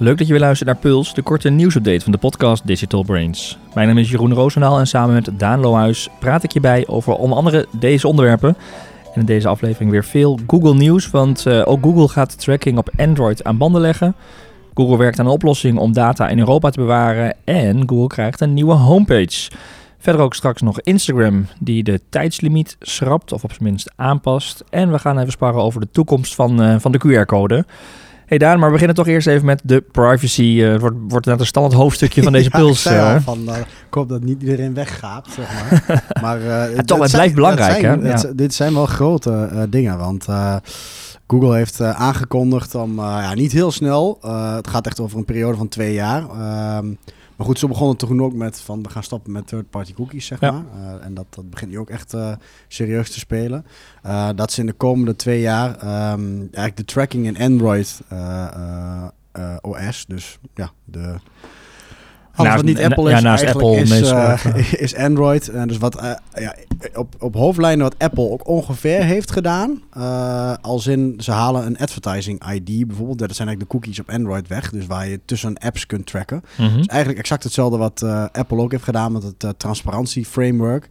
Leuk dat je weer luistert naar Puls, de korte nieuwsupdate van de podcast Digital Brains. Mijn naam is Jeroen Roosendaal en samen met Daan Lohuis praat ik je bij over onder andere deze onderwerpen. En in deze aflevering weer veel Google nieuws, want uh, ook Google gaat tracking op Android aan banden leggen. Google werkt aan een oplossing om data in Europa te bewaren en Google krijgt een nieuwe homepage. Verder ook straks nog Instagram, die de tijdslimiet schrapt of op zijn minst aanpast. En we gaan even sparren over de toekomst van, uh, van de QR-code. Hey Daan, maar we beginnen toch eerst even met de privacy. Uh, wordt, wordt net een standaard hoofdstukje van deze ja, puls. Uh. Van, uh, ik hoop dat niet iedereen weggaat, zeg maar. maar ja, toch, het blijft belangrijk, zijn, hè? Het, dit zijn wel grote dingen, want... Google heeft aangekondigd om, ja, niet heel snel, het gaat echt over een periode van twee jaar, ehm, maar goed, ze begonnen toen ook met van we gaan stoppen met third-party cookies, zeg Ja. maar. Uh, en dat, dat begint nu ook echt uh, serieus te spelen. Uh, dat ze in de komende twee jaar um, eigenlijk de tracking in Android OS, dus ja, de... Alles wat niet Apple is, ja, naast Apple is, Android. En dus wat ja, op, op hoofdlijnen wat Apple ook ongeveer heeft gedaan. Uh, als in, ze halen een advertising ID bijvoorbeeld. Dat zijn eigenlijk de cookies op Android weg. Dus waar je tussen apps kunt tracken. Mhm. Dus eigenlijk exact hetzelfde wat uh, Apple ook heeft gedaan met het uh, transparantie framework.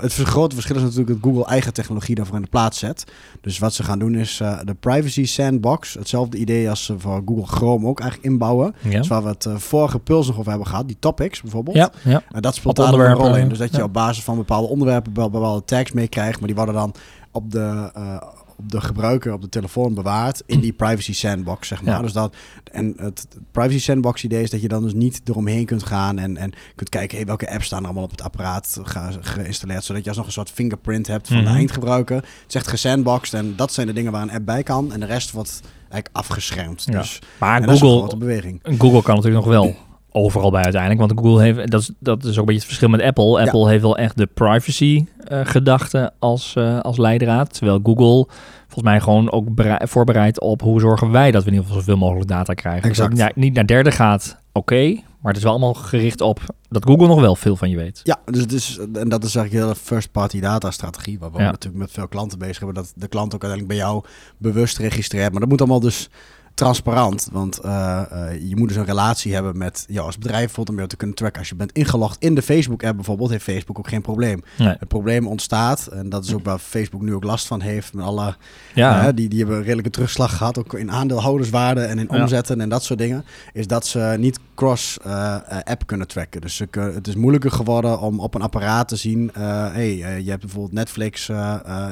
Het grote verschil is natuurlijk dat Google eigen technologie daarvoor in de plaats zet. Dus wat ze gaan doen is de privacy sandbox. Hetzelfde idee als ze voor Google Chrome ook eigenlijk inbouwen. Ja. Dus waar we het vorige puls nog over hebben gehad. Die topics bijvoorbeeld. Ja, ja. En dat speelt daar een rol in. Dus dat je op basis van bepaalde onderwerpen wel bepaalde tags meekrijgt. Maar die worden dan op de, uh, op de gebruiker op de telefoon bewaard in die privacy sandbox, zeg maar. Ja. Dus dat, en het privacy sandbox idee is dat je dan dus niet eromheen kunt gaan en, en kunt kijken hey, welke apps staan er allemaal op het apparaat ge, geïnstalleerd. Zodat je alsnog een soort fingerprint hebt van Mhm. de eindgebruiker. Het is echt gesandboxed en dat zijn de dingen waar een app bij kan. En de rest wordt eigenlijk afgeschermd. Ja. Dus Maar en dat is een grote Google, beweging. Google kan natuurlijk nog wel overal bij uiteindelijk. Want Google heeft, dat is, dat is ook een beetje het verschil met Apple. Apple heeft wel echt de privacy eh, gedachte als, eh, als leidraad. Terwijl Google volgens mij gewoon ook berei- voorbereidt op hoe zorgen wij dat we in ieder geval zoveel mogelijk data krijgen. Dus dat Exact. het niet- naar derde gaat, oké. maar het is wel allemaal gericht op dat Google nog wel veel van je weet. Ja, dus het is, en dat is eigenlijk de hele first-party data strategie, waar we Ja. natuurlijk met veel klanten bezig hebben, dat de klant ook uiteindelijk bij jou bewust registreert. Maar dat moet allemaal dus transparant, want uh, uh, je moet dus een relatie hebben met jou als bedrijf, bijvoorbeeld om jou te kunnen tracken. Als je bent ingelogd in de Facebook-app bijvoorbeeld, heeft Facebook ook geen probleem. Nee. Het probleem ontstaat, en dat is ook waar Facebook nu ook last van heeft, met alle, Ja, uh, die, die hebben een redelijke terugslag gehad, ook in aandeelhouderswaarde en in Ja. omzetten en dat soort dingen, is dat ze niet cross-app kunnen tracken. Dus ze het is moeilijker geworden om op een apparaat te zien, uh, hey, uh, je hebt bijvoorbeeld Netflix,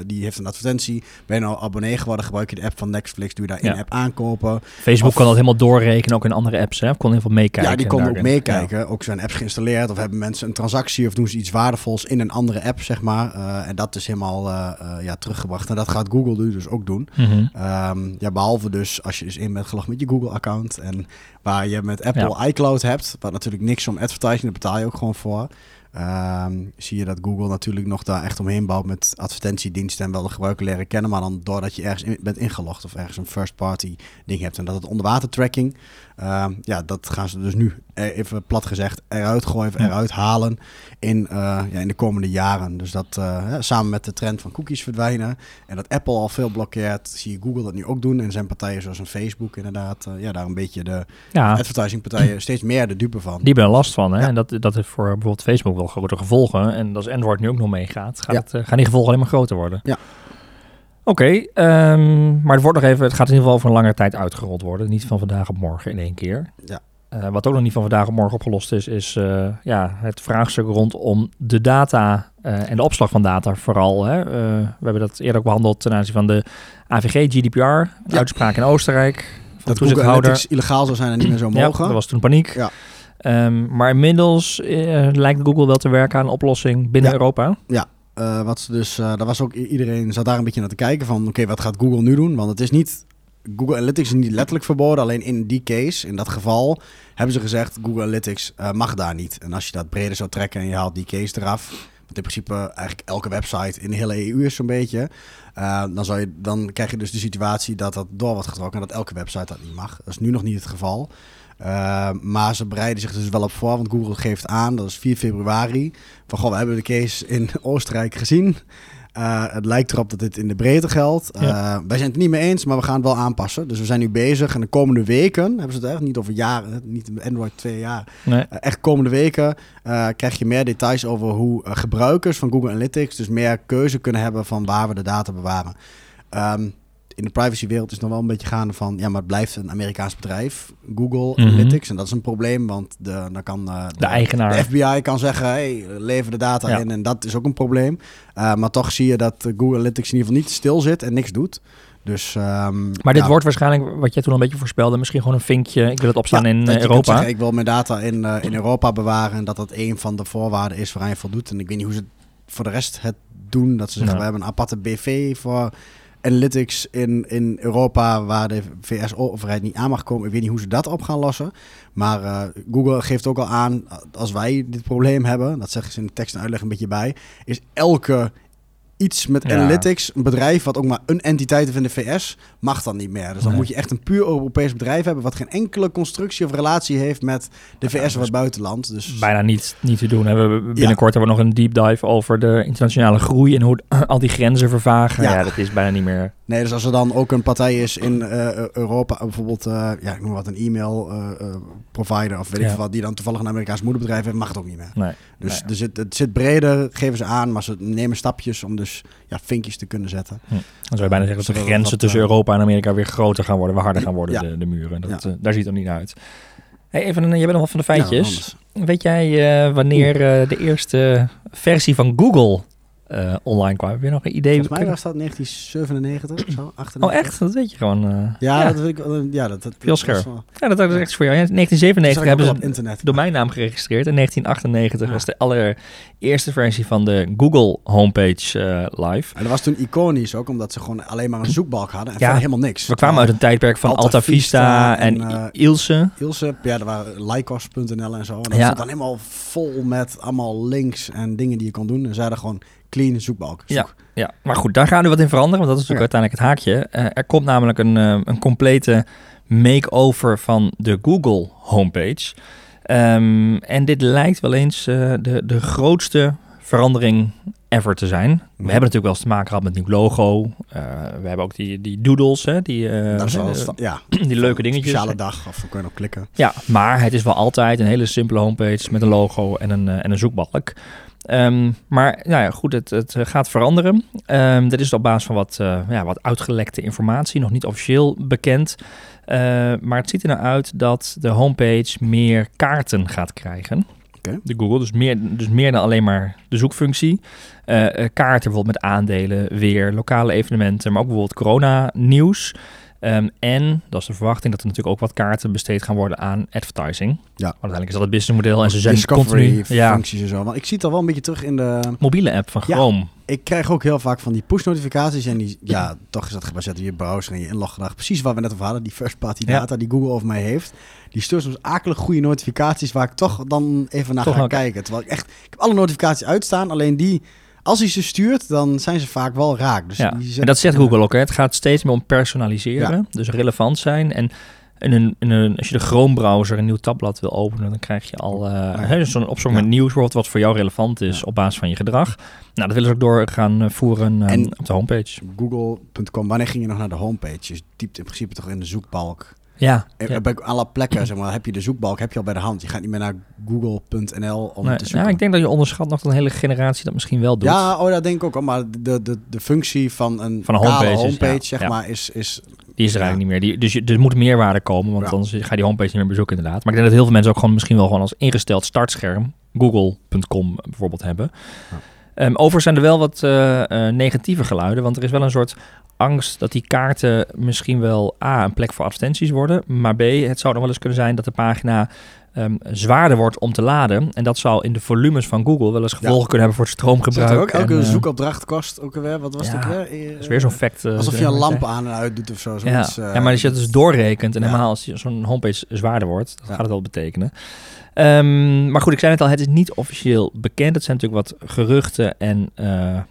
die heeft een advertentie, ben je nou abonnee geworden, gebruik je de app van Netflix, doe je daar Ja. in-app aankopen. Facebook Of- kan dat helemaal doorrekenen, ook in andere apps. Hè? Kon heel veel meekijken. ja, die konden ook meekijken. Ook zijn apps geïnstalleerd of hebben mensen een transactie of doen ze iets waardevols in een andere app, zeg maar. En dat is helemaal ja, teruggebracht. En dat gaat Google nu dus ook doen. Mhm. Um, ja, behalve dus als je dus in bent gelogd met je Google-account en waar je met Apple ja. iCloud hebt, wat natuurlijk niks om advertising, daar betaal je ook gewoon voor. Um, zie je dat Google natuurlijk nog daar echt omheen bouwt met advertentiediensten en wel de gebruiker leren kennen, maar dan doordat je ergens in, bent ingelogd of ergens een first-party ding hebt en dat het onderwatertracking, um, ja, dat gaan ze dus nu even plat gezegd eruit gooien, Ja. eruit halen in, uh, ja, in de komende jaren. Dus dat uh, ja, samen met de trend van cookies verdwijnen en dat Apple al veel blokkeert, zie je Google dat nu ook doen en zijn partijen zoals een Facebook inderdaad, uh, ja, daar een beetje de ja. advertisingpartijen steeds meer de dupe van. Die hebben er last van. Hè? Ja. En dat, dat heeft voor bijvoorbeeld Facebook wel grote gevolgen. En als Android nu ook nog meegaat, gaat het, gaan die gevolgen alleen maar groter worden. Ja. Oké, okay, um, maar het, wordt nog even, het gaat in ieder geval over een lange tijd uitgerold worden. Niet van vandaag op morgen in één keer. Ja. Uh, wat ook nog niet van vandaag op morgen opgelost is, is uh, ja, het vraagstuk rondom de data uh, en de opslag van data vooral. Hè. we hebben dat eerder ook behandeld ten aanzien van de AVG, GDPR, ja. uitspraak in Oostenrijk. Van dat toezichthouder. illegaal zou zijn en niet meer zou mogen. Ja, dat was toen paniek. Ja. Um, maar inmiddels lijkt Google wel te werken aan een oplossing binnen ja. Europa. Ja, wat ze dus, daar was ook iedereen zat daar een beetje naar te kijken van, oké, okay, wat gaat Google nu doen? Want het is niet, Google Analytics is niet letterlijk verboden, alleen in die case, in dat geval, hebben ze gezegd, Google Analytics uh, mag daar niet. En als je dat breder zou trekken en je haalt die case eraf, wat in principe eigenlijk elke website in de hele EU is zo'n beetje, uh, dan, zou je, dan krijg je dus de situatie dat dat door wordt getrokken en dat elke website dat niet mag. Dat is nu nog niet het geval. Uh, maar ze bereiden zich dus wel op voor, want Google geeft aan, dat is 4 februari, van goh, we hebben de case in Oostenrijk gezien. Uh, het lijkt erop dat dit in de breedte geldt. Uh, Wij zijn het niet mee eens, maar we gaan het wel aanpassen. Dus we zijn nu bezig. En de komende weken, hebben ze het echt niet over jaren, niet Android twee jaar. Nee. Uh, echt komende weken krijg je meer details over hoe gebruikers van Google Analytics dus meer keuze kunnen hebben van waar we de data bewaren. Um, in de privacywereld is nog wel een beetje gaande van... ja, maar het blijft een Amerikaans bedrijf, Google mhm. Analytics. En dat is een probleem, want de, dan kan uh, de, eigenaar... de FBI kan zeggen... hey, lever de data in en dat is ook een probleem. Uh, maar toch zie je dat Google Analytics in ieder geval niet stil zit en niks doet. Dus, um, maar dit wordt waarschijnlijk, wat jij toen een beetje voorspelde, misschien gewoon een vinkje. Ik wil het opstaan in uh, Europa. Zeggen, ik wil mijn data in, uh, in Europa bewaren en dat dat een van de voorwaarden is waaraan je voldoet. En ik weet niet hoe ze voor de rest het doen. Dat ze zeggen, we hebben een aparte BV voor analytics in, in Europa waar de VS-overheid niet aan mag komen. Ik weet niet hoe ze dat op gaan lossen. Maar uh, Google geeft ook al aan, als wij dit probleem hebben, dat zeggen ze in de tekst en uitleg een beetje bij, is elke iets met analytics, een bedrijf wat ook maar een entiteit heeft in de VS, mag dan niet meer. Dus dan moet je echt een puur Europees bedrijf hebben wat geen enkele constructie of relatie heeft met de VS of het buitenland. Dus bijna niet, niet te doen. We binnenkort hebben we nog een deep dive over de internationale groei en hoe al die grenzen vervagen. Ja. dat is bijna niet meer. Nee, dus als er dan ook een partij is in uh, Europa, bijvoorbeeld, uh, ja, ik noem wat, een e-mail provider of weet ik wat, die dan toevallig een Amerikaans moederbedrijf heeft, mag het ook niet meer. Nee. Dus Er zit, het zit breder, geven ze aan, maar ze nemen stapjes om dus ja, vinkjes te kunnen zetten. Hm. Dan zou je bijna zeggen dat de grenzen tussen Europa en Amerika weer groter gaan worden, weer harder gaan worden, de, de muren. Dat, ja. daar ziet het niet uit. Hey, even, je bent nog wat van de feitjes. Weet jij wanneer de eerste versie van Google uh, online kwamen. Heb je nog een idee? Volgens mij was dat 1997 of zo, 98. Oh echt? Dat weet je gewoon. Uh, ja, ja, dat weet ik. Ja, dat, dat Heel scherp. Ja, dat is echt voor jou. In 1997 hebben ze internet. domeinnaam geregistreerd. In 1998 ja. was de allereerste versie van de Google homepage uh, live. En dat was toen iconisch ook, omdat ze gewoon alleen maar een zoekbalk hadden en ja, helemaal niks. We kwamen uit een tijdperk van Alta, Vista, en, en Ilse. Ilse, ja, er waren Lycos.nl en zo. En dat ja. zat dan helemaal vol met allemaal links en dingen die je kon doen. En zeiden gewoon clean zoekbalk. Ja, ja, maar goed, daar gaan we wat in veranderen, want dat is natuurlijk uiteindelijk het haakje. Uh, er komt namelijk een, uh, een complete make-over van de Google homepage. Um, en dit lijkt wel eens uh, de, de grootste verandering ever te zijn. We hebben natuurlijk wel eens te maken gehad met nieuw logo. we hebben ook die, die doodles, hè, die, ja, die leuke dingetjes. Speciale dag, of we kunnen op klikken. Ja, maar het is wel altijd een hele simpele homepage met een logo en een, en een zoekbalk. Um, maar nou ja, goed, het, het gaat veranderen. Um, dit is op basis van wat, uh, ja, wat uitgelekte informatie, nog niet officieel bekend. Uh, maar het ziet er nou uit dat de homepage meer kaarten gaat krijgen. Okay. De Google, dus meer, dus meer dan alleen maar de zoekfunctie. Uh, kaarten bijvoorbeeld met aandelen, weer, lokale evenementen, maar ook bijvoorbeeld corona-nieuws. Um, en, dat is de verwachting, dat er natuurlijk ook wat kaarten besteed gaan worden aan advertising. Ja. Maar uiteindelijk is dat het businessmodel en ze zijn continu... Ja. functies en zo. Want ik zie het al wel een beetje terug in de... Mobiele app van Chrome. Ja, ik krijg ook heel vaak van die push notificaties en die, ja, toch is dat gebaseerd op je browser en je inloggedrag. Precies wat we net over hadden, die first party data die Google over mij heeft. Die stuurt soms akelig goede notificaties waar ik toch dan even naar ga kijken. Terwijl ik echt, ik heb alle notificaties uitstaan, alleen die als hij ze stuurt, dan zijn ze vaak wel raak. Dus ja. en dat zegt Google ook. Hè. Het gaat steeds meer om personaliseren, dus relevant zijn. En in een, in een, als je de Chrome-browser een nieuw tabblad wil openen, dan krijg je al uh, dus zo'n opzoek met nieuws wat voor jou relevant is op basis van je gedrag. Nou, dat willen ze ook door gaan eh, voeren uh, op de homepage. Google.com, wanneer ging je nog naar de homepage? Je typt in principe toch in de zoekbalk ja, ja. Bij alle plekken zeg maar, heb je de zoekbalk heb je al bij de hand. Je gaat niet meer naar google.nl om te zoeken. Ja, ik denk dat je onderschat nog een hele generatie dat misschien wel doet. Ja, oh, dat denk ik ook al. Maar de, de, de functie van een, van een homepage, homepage zeg maar, is, is... Die is er eigenlijk niet meer. Die, dus je, er moet meerwaarde komen, want anders ga je die homepage niet meer bezoeken inderdaad. Maar ik denk dat heel veel mensen ook gewoon misschien wel gewoon als ingesteld startscherm google.com bijvoorbeeld hebben. Um, overigens zijn er wel wat uh, uh, negatieve geluiden, want er is wel een soort angst dat die kaarten misschien wel A, een plek voor advertenties worden, maar B, het zou dan wel eens kunnen zijn dat de pagina um, zwaarder wordt om te laden. En dat zou in de volumes van Google wel eens gevolgen kunnen hebben voor het stroomgebruik. ook elke en, uh, zoekopdracht kost ook weer, wat was ja, het ook weer? is weer zo'n fact. Uh, alsof je een lamp aan en uit doet of zo. Ja. Uh, ja, maar als je het dus doorrekent en helemaal als zo'n homepage zwaarder wordt, dat gaat het wel betekenen. Um, maar goed, ik zei het al, het is niet officieel bekend. Het zijn natuurlijk wat geruchten en uh,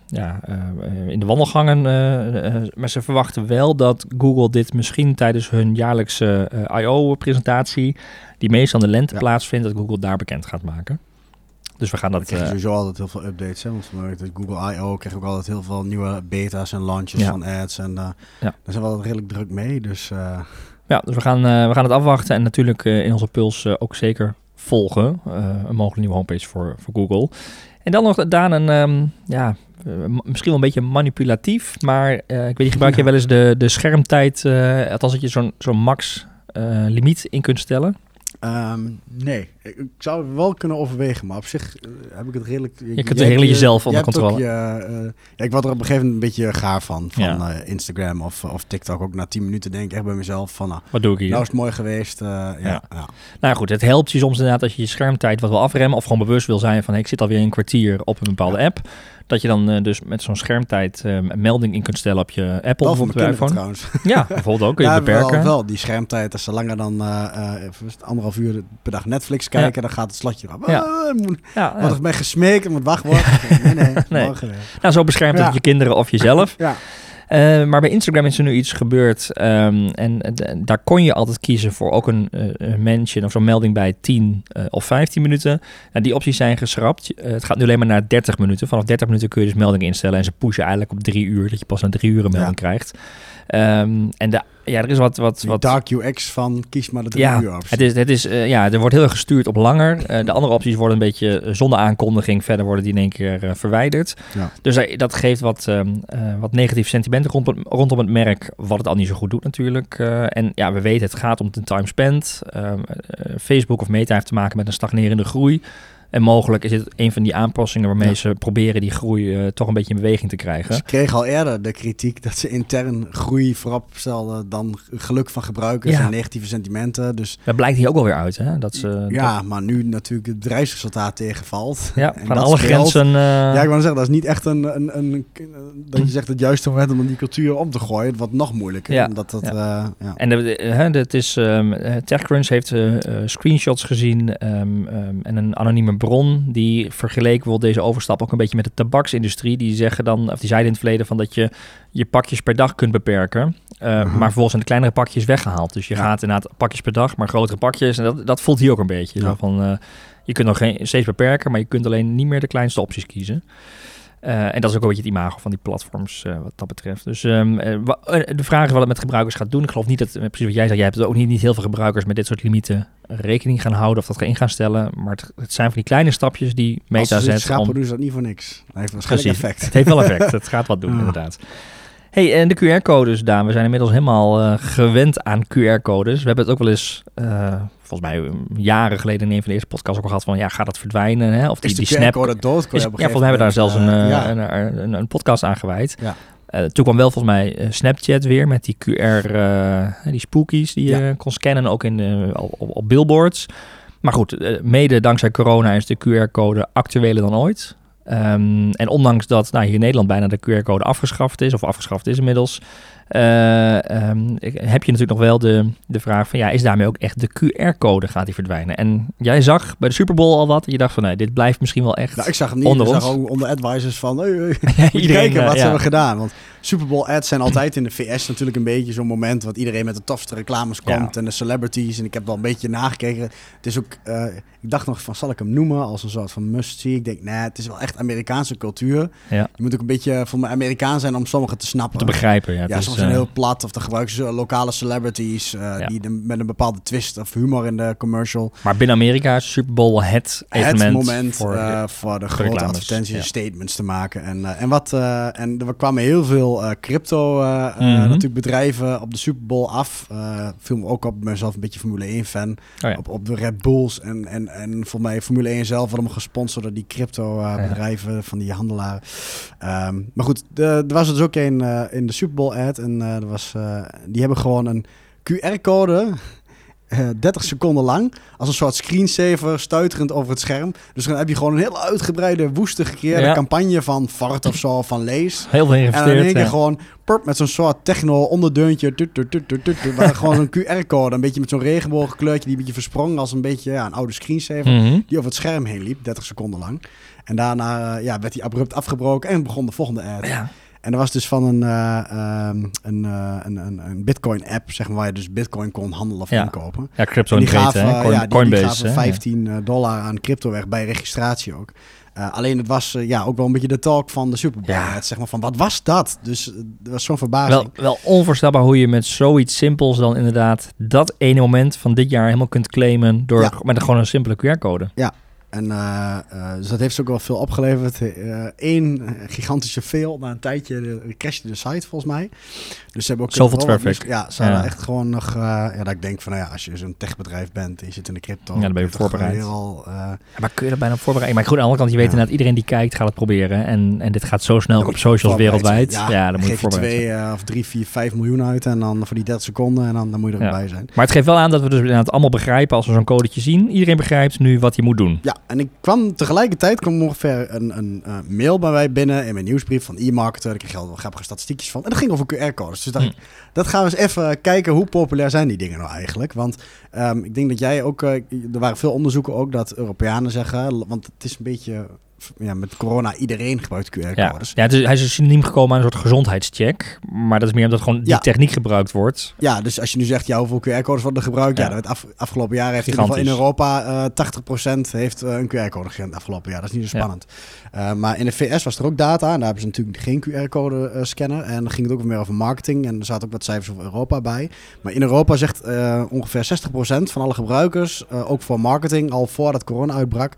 ja, uh, in de wandelgangen. Uh, maar ze verwachten wel dat Google dit misschien tijdens hun jaarlijkse I.O.-presentatie, die meestal in de lente plaatsvindt, dat Google daar bekend gaat maken. Dus we gaan dat... krijgen eh, sowieso altijd heel veel updates. Hè? Want vanuit Google I.O. krijg ik ook altijd heel veel nieuwe beta's en launches Ja. van ads. En eh, Ja. daar zijn we altijd redelijk druk mee. Dus eh, Ja, dus we gaan, eh, we gaan het afwachten en natuurlijk eh, in onze puls eh, ook zeker volgen. Eh, een mogelijke nieuwe homepage voor, voor Google. En dan nog, Daan, een, ehm, ja, eh, misschien wel een beetje manipulatief, maar eh, ik weet niet, gebruik je wel eens de, de schermtijd, althans dat je zo'n zo'n max limiet in kunt stellen? ehm, nee, ik, zou het wel kunnen overwegen. Maar op zich eh, heb ik het redelijk... Je kunt het redelijk jezelf onder controle. Je, eh, ja, ik word er op een gegeven moment een beetje gaar van. Van Ja. eh, Instagram of, of TikTok. Ook na 10 minuten denk ik echt bij mezelf van... Nou, Wat doe ik hier? nou is het mooi geweest. ja, Ja. Nou goed, het helpt je soms inderdaad als je je schermtijd wat wil afremmen of gewoon bewust wil zijn van hey, ik zit alweer een kwartier op een bepaalde app. Dat je dan dus met zo'n schermtijd een melding in kunt stellen op je Apple Wel mijn op kinderen iPhone. trouwens. Ja, bijvoorbeeld ook. Kun je beperken. Wel, wel, die schermtijd, als ze langer dan anderhalf uur per dag Netflix kijken, dan gaat het slotje eraf. Ja. Ja. Wat ik ben gesmeekt, ik moet wachtwoord. nee, nee, Nee. morgen. Nou, zo beschermt het je kinderen of jezelf. Ja. Eh, maar bij Instagram is er nu iets gebeurd. ehm, en eh, daar kon je altijd kiezen voor ook een, eh, een mention of zo'n melding bij 10 eh, of 15 minuten. Nou, die opties zijn geschrapt. Eh, het gaat nu alleen maar naar 30 minuten. Vanaf 30 minuten kun je dus meldingen instellen. En ze pushen eigenlijk op drie uur. Dat je pas na drie uur een melding krijgt. Ehm, en de, ja, er is wat... wat, Die dark UX van kies maar de drie ja, uur optie. het is, het is, eh, ja, er wordt heel erg gestuurd op langer. Eh, de andere opties worden een beetje eh, zonder aankondiging. Verder worden die in één keer verwijderd. Ja. Dus dat geeft wat, ehm, eh, wat negatief sentiment rondom, rondom het merk. Wat het al niet zo goed doet natuurlijk. En ja, we weten het gaat om de time spent. Ehm, eh, Facebook of Meta heeft te maken met een stagnerende groei. En mogelijk is dit een van die aanpassingen waarmee Ja. ze proberen die groei eh, toch een beetje in beweging te krijgen. Ze kregen al eerder de kritiek dat ze intern groei voorop stelden dan geluk van gebruikers Ja. en negatieve sentimenten. Dus Dat blijkt hier ook alweer uit, hè? Dat ze, ja, maar nu natuurlijk het bedrijfsresultaat tegenvalt. ja, En van dat alle scheelt. grenzen... eh, Ja, ik wou zeggen, dat is niet echt een, een, een, dat je zegt het juiste moment om die cultuur om te gooien. Het wordt nog moeilijker. Ja. Omdat dat, Ja. eh, ja. En hè, het is, ehm, eh, TechCrunch heeft screenshots gezien ehm, ehm, en een anonieme bron die vergeleken wil deze overstap ook een beetje met de tabaksindustrie. Die zeggen dan, of die zeiden in het verleden van dat je je pakjes per dag kunt beperken, eh, Mhm. maar vervolgens zijn de kleinere pakjes weggehaald. Dus je Ja. gaat inderdaad pakjes per dag, maar grotere pakjes. En dat, dat voelt hier ook een beetje. Zo van, eh, je kunt nog geen, steeds beperken, maar je kunt alleen niet meer de kleinste opties kiezen. Eh, en dat is ook een beetje het imago van die platforms eh, wat dat betreft. Dus ehm, eh, de vraag is wat het met gebruikers gaat doen. Ik geloof niet dat, precies wat jij zei, jij hebt ook niet, niet heel veel gebruikers met dit soort limieten rekening gaan houden of dat gaan in gaan stellen. Maar het, het zijn van die kleine stapjes die Als Meta ze iets zet. schrappen, Om, doen ze dat niet voor niks. Dat heeft waarschijnlijk precies, effect. het heeft wel effect. het gaat wat doen, Ja. inderdaad. Hey, en de QR-codes, Daan. We zijn inmiddels helemaal eh, gewend aan QR-codes. We hebben het ook wel eens, eh, volgens mij um, jaren geleden in een van de eerste podcasts ook al gehad van, ja, gaat dat verdwijnen? Hè? Of die, Is de die snap... QR-code dood? Is, ja, volgens mij hebben we daar zelfs een, eh, ja. een, een, een podcast aan gewijd. Ja. Toen kwam wel volgens mij Snapchat weer met die QR, eh, die spookies die je Ja. kon scannen, ook in, op, op, billboards. Maar goed, mede dankzij corona is de QR-code actueler dan ooit. Ehm, en ondanks dat nou, hier in Nederland bijna de QR-code afgeschaft is, of afgeschaft is inmiddels, eh, ehm, heb je natuurlijk nog wel de, de vraag van, ja, is daarmee ook echt de QR-code gaat die verdwijnen? En jij zag bij de Super Bowl al wat, en je dacht van, nee, dit blijft misschien wel echt... Nou, ik zag hem niet. Onder ik ons. zag ook onder advisors van... Hey, Iedereen, kijken eh, wat ze ja. hebben gedaan. Want Super Bowl ads zijn altijd in de VS natuurlijk een beetje zo'n moment... wat iedereen met de tofste reclames Ja. komt en de celebrities. En ik heb wel een beetje nagekeken. Het is ook... eh, ik dacht nog van, zal ik hem noemen als een soort van must-see? Ik denk, nee, het is wel echt Amerikaanse cultuur. Ja. Je moet ook een beetje voor mij Amerikaan zijn om sommigen te snappen. te begrijpen. Ja, Ja, soms zijn eh, heel plat of dan gebruiken ze lokale celebrities eh, Ja. die de- met een bepaalde twist of humor in de commercial. Maar binnen Amerika is Super Bowl het evenement het moment voor, eh, voor de grote advertenties en ja. statements te maken. En, eh, en, wat, eh, en er kwamen heel veel eh, crypto eh, eh, Mhm. natuurlijk bedrijven op de Super Bowl af. Eh viel me ook op, ik ben zelf een beetje Formule 1 fan. Oh ja. op, op de Red Bulls en, en, en voor mij Formule 1 zelf allemaal gesponsord door die crypto eh, Ja. van die handelaren. Ehm, maar goed, er was dus ook een eh, in de Super Bowl ad en eh, er was, die hebben gewoon een QR-code. Eh, 30 seconden lang. Als een soort screensaver stuiterend over het scherm. Dus dan heb je gewoon een heel uitgebreide, woeste gecreëerde Ja. campagne van Fart of zo, van Lees. Heel veel En dan keer ja. gewoon purp, met zo'n soort techno onderdeuntje. Tut, tut, tut, tut, tut, tut, waar gewoon zo'n QR-code. Een beetje met zo'n regenboogkleurtje die een beetje versprongen als een beetje ja, een oude screensaver. Mhm. Die over het scherm heen liep, 30 seconden lang. En daarna eh, ja, werd hij abrupt afgebroken en begon de volgende ad. Ja. En er was dus van een, eh, ehm, een, eh, een, een, een Bitcoin-app, zeg maar, waar je dus Bitcoin kon handelen of Ja. inkopen. Ja, crypto En die gaven, hè? eh, Coin- ja, die, die Coinbase. gaven hè? 15 dollar aan crypto weg bij registratie ook. Alleen het was ja, ook wel een beetje de talk van de Super Bowl. Ja. Zeg maar van, wat was dat? Dus er was zo'n Ja. verbazing. Wel, wel onvoorstelbaar hoe je met zoiets simpels dan inderdaad dat ene moment van dit jaar helemaal kunt claimen door Ja. met een, gewoon een simpele QR-code. En eh, eh, dus dat heeft ze ook wel veel opgeleverd. Eén gigantische fail. Na een tijdje de, crashte de site volgens mij. Dus ze hebben ook Zoveel traffic. mis- Ja, ze hadden Ja. echt gewoon nog... eh, ja, dat ik denk van, nou ja, als je zo'n techbedrijf bent en je zit in de crypto... Ja, dan ben je voorbereid. eh, Ja, maar kun je er bijna op voorbereiden? Maar goed, aan de andere kant, je weet Ja. inderdaad, iedereen die kijkt gaat het proberen. En, en dit gaat zo snel op je socials wereldwijd. zijn. Ja, dan moet je je voorbereid twee eh, of drie, vier, vijf miljoen uit en dan voor die 30 seconden en dan, dan moet je er Ja. bij zijn. Maar het geeft wel aan dat we dus inderdaad allemaal begrijpen als we zo'n codetje zien. Iedereen begrijpt nu wat hij moet doen. Ja, en ik kwam tegelijkertijd kwam ongeveer een, een eh, mail bij mij binnen in mijn nieuwsbrief van e-marketer. Daar kreeg al wel grappige statistiekjes van. En dat ging over QR-codes. Dus dacht Hm. ik, dat gaan we eens even kijken hoe populair zijn die dingen nou eigenlijk. Want ehm, ik denk dat jij ook, eh, er waren veel onderzoeken ook dat Europeanen zeggen, want het is een beetje, ja, met corona iedereen gebruikt Ja, QR-codes. ja het is, hij is synoniem gekomen aan een soort gezondheidscheck. Maar dat is meer omdat gewoon die Ja. techniek gebruikt wordt. Ja, dus als je nu zegt, ja, hoeveel QR-codes worden gebruikt? Ja, Ja. dat af, afgelopen jaar heeft in ieder geval in. Europa eh 80% heeft eh, een QR-code gekend afgelopen jaar. Dat is niet zo Ja. spannend. Eh, maar in de VS was er ook data en daar hebben ze natuurlijk geen QR-code scanner. En dan ging het ook meer over marketing en er zaten ook wat cijfers over Europa bij. Maar in Europa zegt ongeveer 60% van alle gebruikers, ook voor marketing, al voordat corona uitbrak,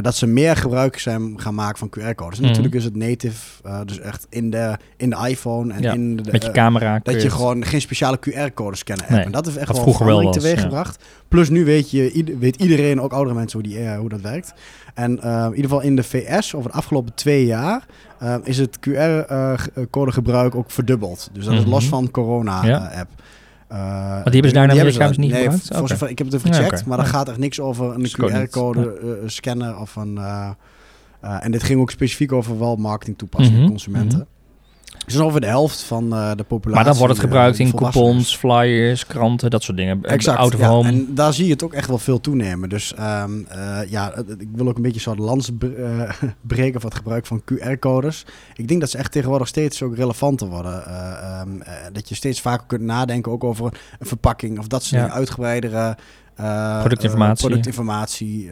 dat ze meer gebruik zijn gaan maken van QR-codes. En Mhm. natuurlijk is het native, eh, dus echt in de, in de iPhone en Ja, in de... Met je eh, camera. dat je het- gewoon geen speciale QR-code scannen hebt. Nee, en dat heeft echt wat wel vroeger wel verandering was, teweeggebracht. Plus nu weet, je, weet iedereen, ook oudere mensen, hoe, die, eh, hoe dat werkt. En in ieder geval in de VS, over de afgelopen twee jaar, is het QR-codegebruik ook verdubbeld. Dus dat is Mhm. los van corona-app. Ja. Want die hebben ze daar dus niet nee, gebruikt? zover- ik heb het even Ja, gecheckt, maar er Ja. gaat echt niks over een Dus. QR-code scanner of een... en dit ging ook specifiek over wel marketing toepassingen, Mhm, consumenten. Dus ongeveer de helft van eh, de populatie. Maar dan wordt het eh, gebruikt in coupons, flyers, kranten, dat soort dingen. Exact. Out of ja. home. En daar zie je het ook echt wel veel toenemen. Dus ehm, eh, ja, ik wil ook een beetje zo'n lans bre- breken voor het gebruik van QR-codes. Ik denk dat ze echt tegenwoordig steeds ook relevanter worden. Eh, ehm, eh, dat je steeds vaker kunt nadenken ook over een verpakking of dat soort Ja. dingen, uitgebreidere Productinformatie. productinformatie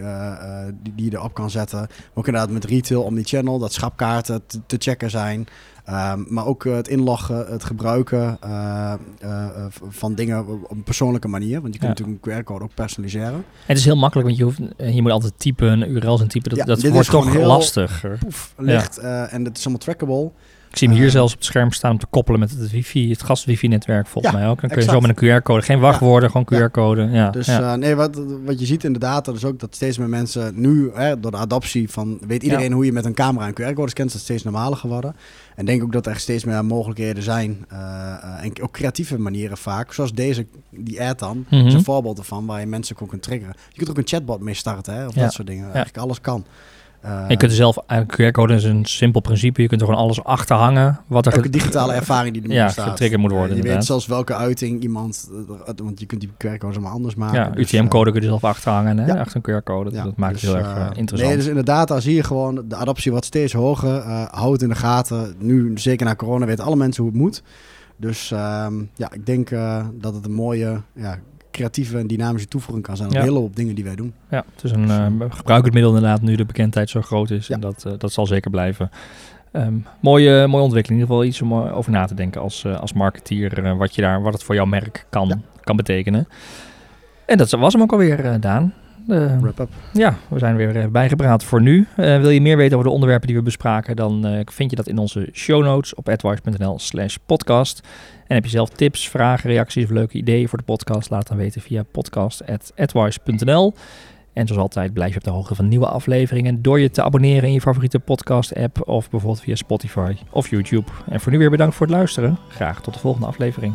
die, die je erop kan zetten. Maar ook inderdaad met retail, omnichannel, dat schapkaarten te, te checken zijn. Ehm, maar ook eh, het inloggen, het gebruiken eh, eh, van dingen op een persoonlijke manier. Want je kunt Ja. natuurlijk een QR-code ook personaliseren. En het is heel makkelijk, want je, hoeft, je moet altijd typen, URL's en typen. Dat, Ja, dat wordt toch heel- lastiger. Poef, ligt. eh, en het is allemaal trackable. Ik zie hem hier Eh, zelfs op het scherm staan om te koppelen met het wifi, het gas-wifi-netwerk volgens Ja, mij ook. Dan kun je exact. zo met een QR-code, geen wachtwoorden, gewoon. QR-code. Ja. Dus eh, nee, wat, wat je ziet in de data is ook dat steeds meer mensen nu, hè, door de adoptie van, weet iedereen hoe je met een camera een QR-code scant, is steeds normaler geworden. En denk ook dat er steeds meer mogelijkheden zijn. eh, en ook creatieve manieren vaak. Zoals deze, die ad dan, Mhm. is een voorbeeld ervan waar je mensen ook kunt triggeren. Je kunt ook een chatbot mee starten, hè, of dat soort dingen. Eigenlijk alles kan. Eh, je kunt er zelf, een QR-code is een simpel principe, je kunt er gewoon alles achter hangen. Wat er Elke digitale ervaring die er Ja, staat. getriggerd moet worden, Eh, Je weet zelfs welke uiting iemand... eh, Want je kunt die QR-codes allemaal anders maken. Ja, dus, UTM-code kun je zelf achterhangen, hè? ja. achter een QR-code. Ja, dat maakt dus, het heel erg eh, eh, interessant. Nee, dus inderdaad, daar zie je gewoon de adoptie wordt steeds hoger. Eh hou het in de gaten. Nu, zeker na corona, weten alle mensen hoe het moet. Dus ehm, ja, ik denk eh, dat het een mooie, ja, creatieve en dynamische toevoeging kan zijn op Ja. een hele hoop dingen die wij doen. Ja, het is een eh gebruikend middel inderdaad nu de bekendheid zo groot is. Ja. En dat, eh, dat zal zeker blijven. Ehm, mooie, mooie ontwikkeling. In ieder geval iets om eh, over na te denken als, eh, als marketeer. eh, wat, je daar, wat het voor jouw merk kan, kan betekenen. En dat was hem ook alweer, eh Daan. De- Wrap-up. ja, we zijn weer eh, bijgepraat voor nu. Eh, wil je meer weten over de onderwerpen die we bespraken, dan eh, vind je dat in onze show notes op advice.nl slash podcast. En heb je zelf tips, vragen, reacties of leuke ideeën voor de podcast, laat het dan weten via podcast.advice.nl. En zoals altijd blijf je op de hoogte van nieuwe afleveringen door je te abonneren in je favoriete podcast app of bijvoorbeeld via Spotify of YouTube. En voor nu weer bedankt voor het luisteren. Graag tot de volgende aflevering.